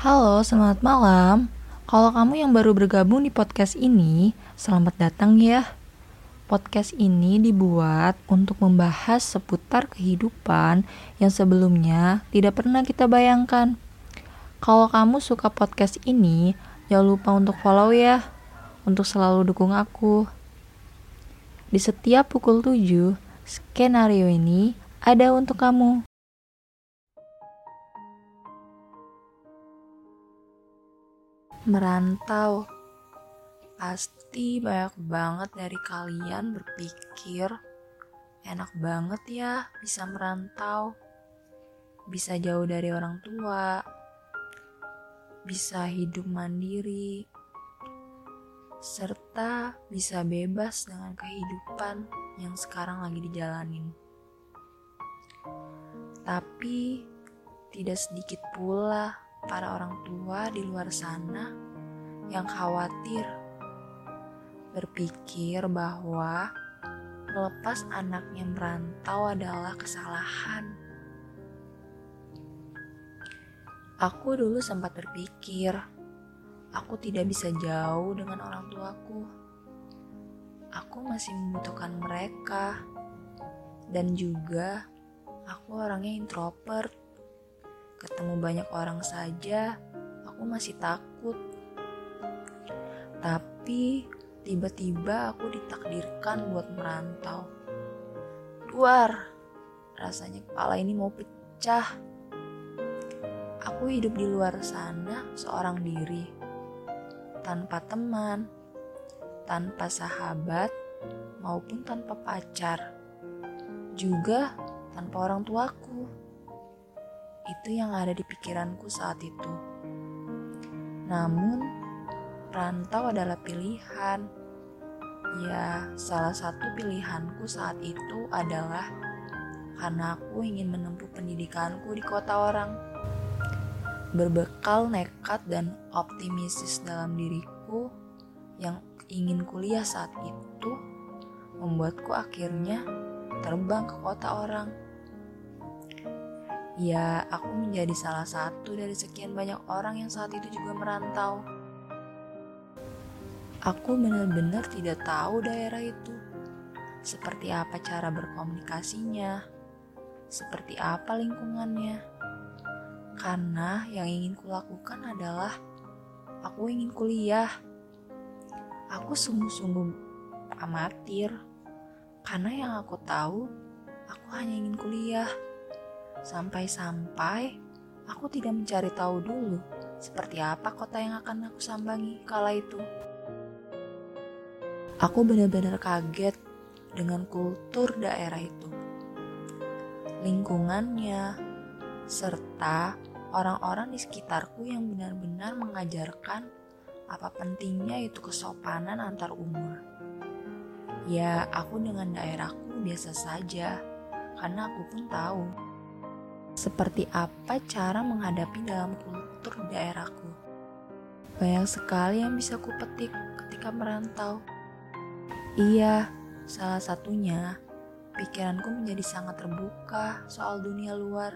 Halo, selamat malam. Kalau kamu yang baru bergabung di podcast ini, selamat datang ya. Podcast ini dibuat untuk membahas seputar kehidupan yang sebelumnya tidak pernah kita bayangkan. Kalau kamu suka podcast ini, jangan lupa untuk follow ya, untuk selalu dukung aku. Di setiap pukul 7, skenario ini ada untuk kamu. Merantau. Pasti banyak banget dari kalian berpikir, enak banget ya bisa merantau. Bisa jauh dari orang tua, bisa hidup mandiri, serta bisa bebas dengan kehidupan yang sekarang lagi dijalanin. Tapi tidak sedikit pula para orang tua di luar sana yang khawatir berpikir bahwa melepas anaknya merantau adalah kesalahan. Aku dulu sempat berpikir, aku tidak bisa jauh dengan orang tuaku. Aku masih membutuhkan mereka, dan juga aku orangnya introvert. Ketemu banyak orang saja, aku masih takut. Tapi tiba-tiba aku ditakdirkan buat merantau. Luar, rasanya kepala ini mau pecah. Aku hidup di luar sana seorang diri, tanpa teman, tanpa sahabat, maupun tanpa pacar, juga tanpa orang tuaku. Itu yang ada di pikiranku saat itu. Namun, rantau adalah pilihan. Ya, salah satu pilihanku saat itu adalah karena aku ingin menempuh pendidikanku di kota orang. Berbekal nekat dan optimistis dalam diriku yang ingin kuliah saat itu, membuatku akhirnya terbang ke kota orang. Ya, aku menjadi salah satu dari sekian banyak orang yang saat itu juga merantau. Aku benar-benar tidak tahu daerah itu. Seperti apa cara berkomunikasinya, seperti apa lingkungannya. Karena yang ingin kulakukan adalah aku ingin kuliah. Aku sungguh-sungguh amatir. Karena yang aku tahu, aku hanya ingin kuliah. Sampai-sampai aku tidak mencari tahu dulu seperti apa kota yang akan aku sambangi kala itu. Aku benar-benar kaget dengan kultur daerah itu, lingkungannya, serta orang-orang di sekitarku yang benar-benar mengajarkan apa pentingnya itu kesopanan antar umur. Ya, aku dengan daerahku biasa saja, karena aku pun tahu seperti apa cara menghadapi dalam kultur daerahku. Banyak sekali yang bisa kupetik ketika merantau. Iya, salah satunya pikiranku menjadi sangat terbuka soal dunia luar.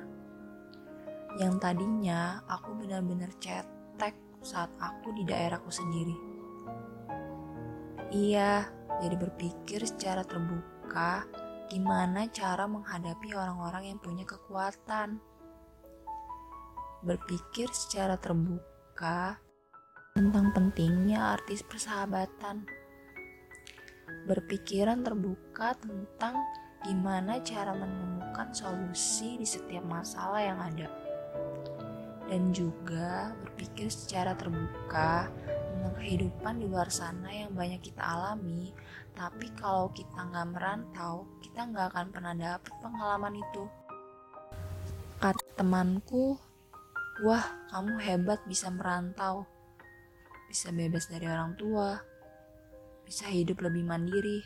Yang tadinya aku benar-benar cetek saat aku di daerahku sendiri. Iya, jadi berpikir secara terbuka gimana cara menghadapi orang-orang yang punya kekuatan. Berpikir secara terbuka tentang pentingnya artis persahabatan berpikiran terbuka tentang gimana cara menemukan solusi di setiap masalah yang ada. Dan juga berpikir secara terbuka kehidupan di luar sana yang banyak kita alami, tapi kalau kita nggak merantau, kita nggak akan pernah dapet pengalaman itu. Kata temanku, wah kamu hebat bisa merantau, bisa bebas dari orang tua, bisa hidup lebih mandiri.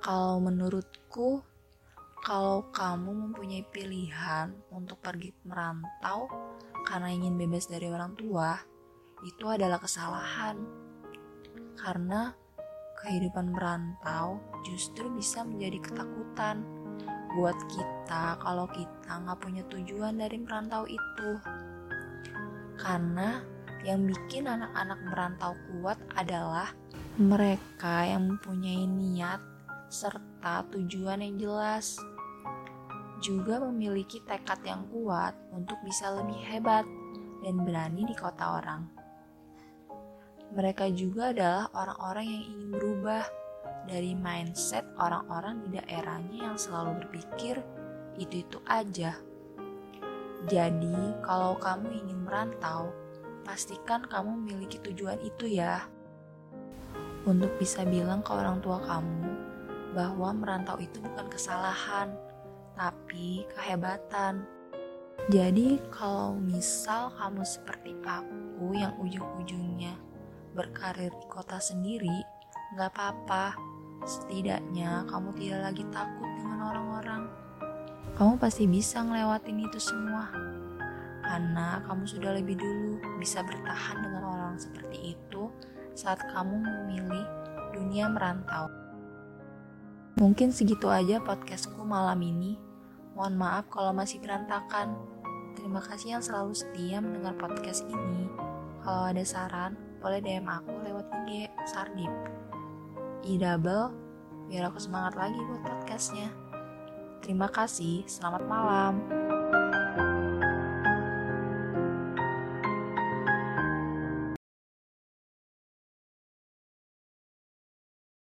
Kalau menurutku, kalau kamu mempunyai pilihan untuk pergi merantau karena ingin bebas dari orang tua, itu adalah kesalahan. Karena kehidupan merantau justru bisa menjadi ketakutan buat kita kalau kita nggak punya tujuan dari merantau itu. Karena yang bikin anak-anak merantau kuat adalah mereka yang mempunyai niat serta tujuan yang jelas. Juga memiliki tekad yang kuat untuk bisa lebih hebat dan berani di kota orang. Mereka juga adalah orang-orang yang ingin berubah dari mindset orang-orang di daerahnya yang selalu berpikir itu-itu aja. Jadi, kalau kamu ingin merantau, pastikan kamu memiliki tujuan itu ya. Untuk bisa bilang ke orang tua kamu bahwa merantau itu bukan kesalahan, tapi kehebatan. Jadi kalau misal kamu seperti aku yang ujung-ujungnya berkarir di kota sendiri, nggak apa-apa. Setidaknya kamu tidak lagi takut dengan orang-orang. Kamu pasti bisa ngelewatin itu semua. Karena kamu sudah lebih dulu bisa bertahan dengan orang seperti itu saat kamu memilih dunia merantau. Mungkin segitu aja podcastku malam ini. Mohon maaf kalau masih berantakan. Terima kasih yang selalu setia mendengar podcast ini. Kalau ada saran, boleh DM aku lewat IG Sardip. I double, biar aku semangat lagi buat podcastnya. Terima kasih, selamat malam.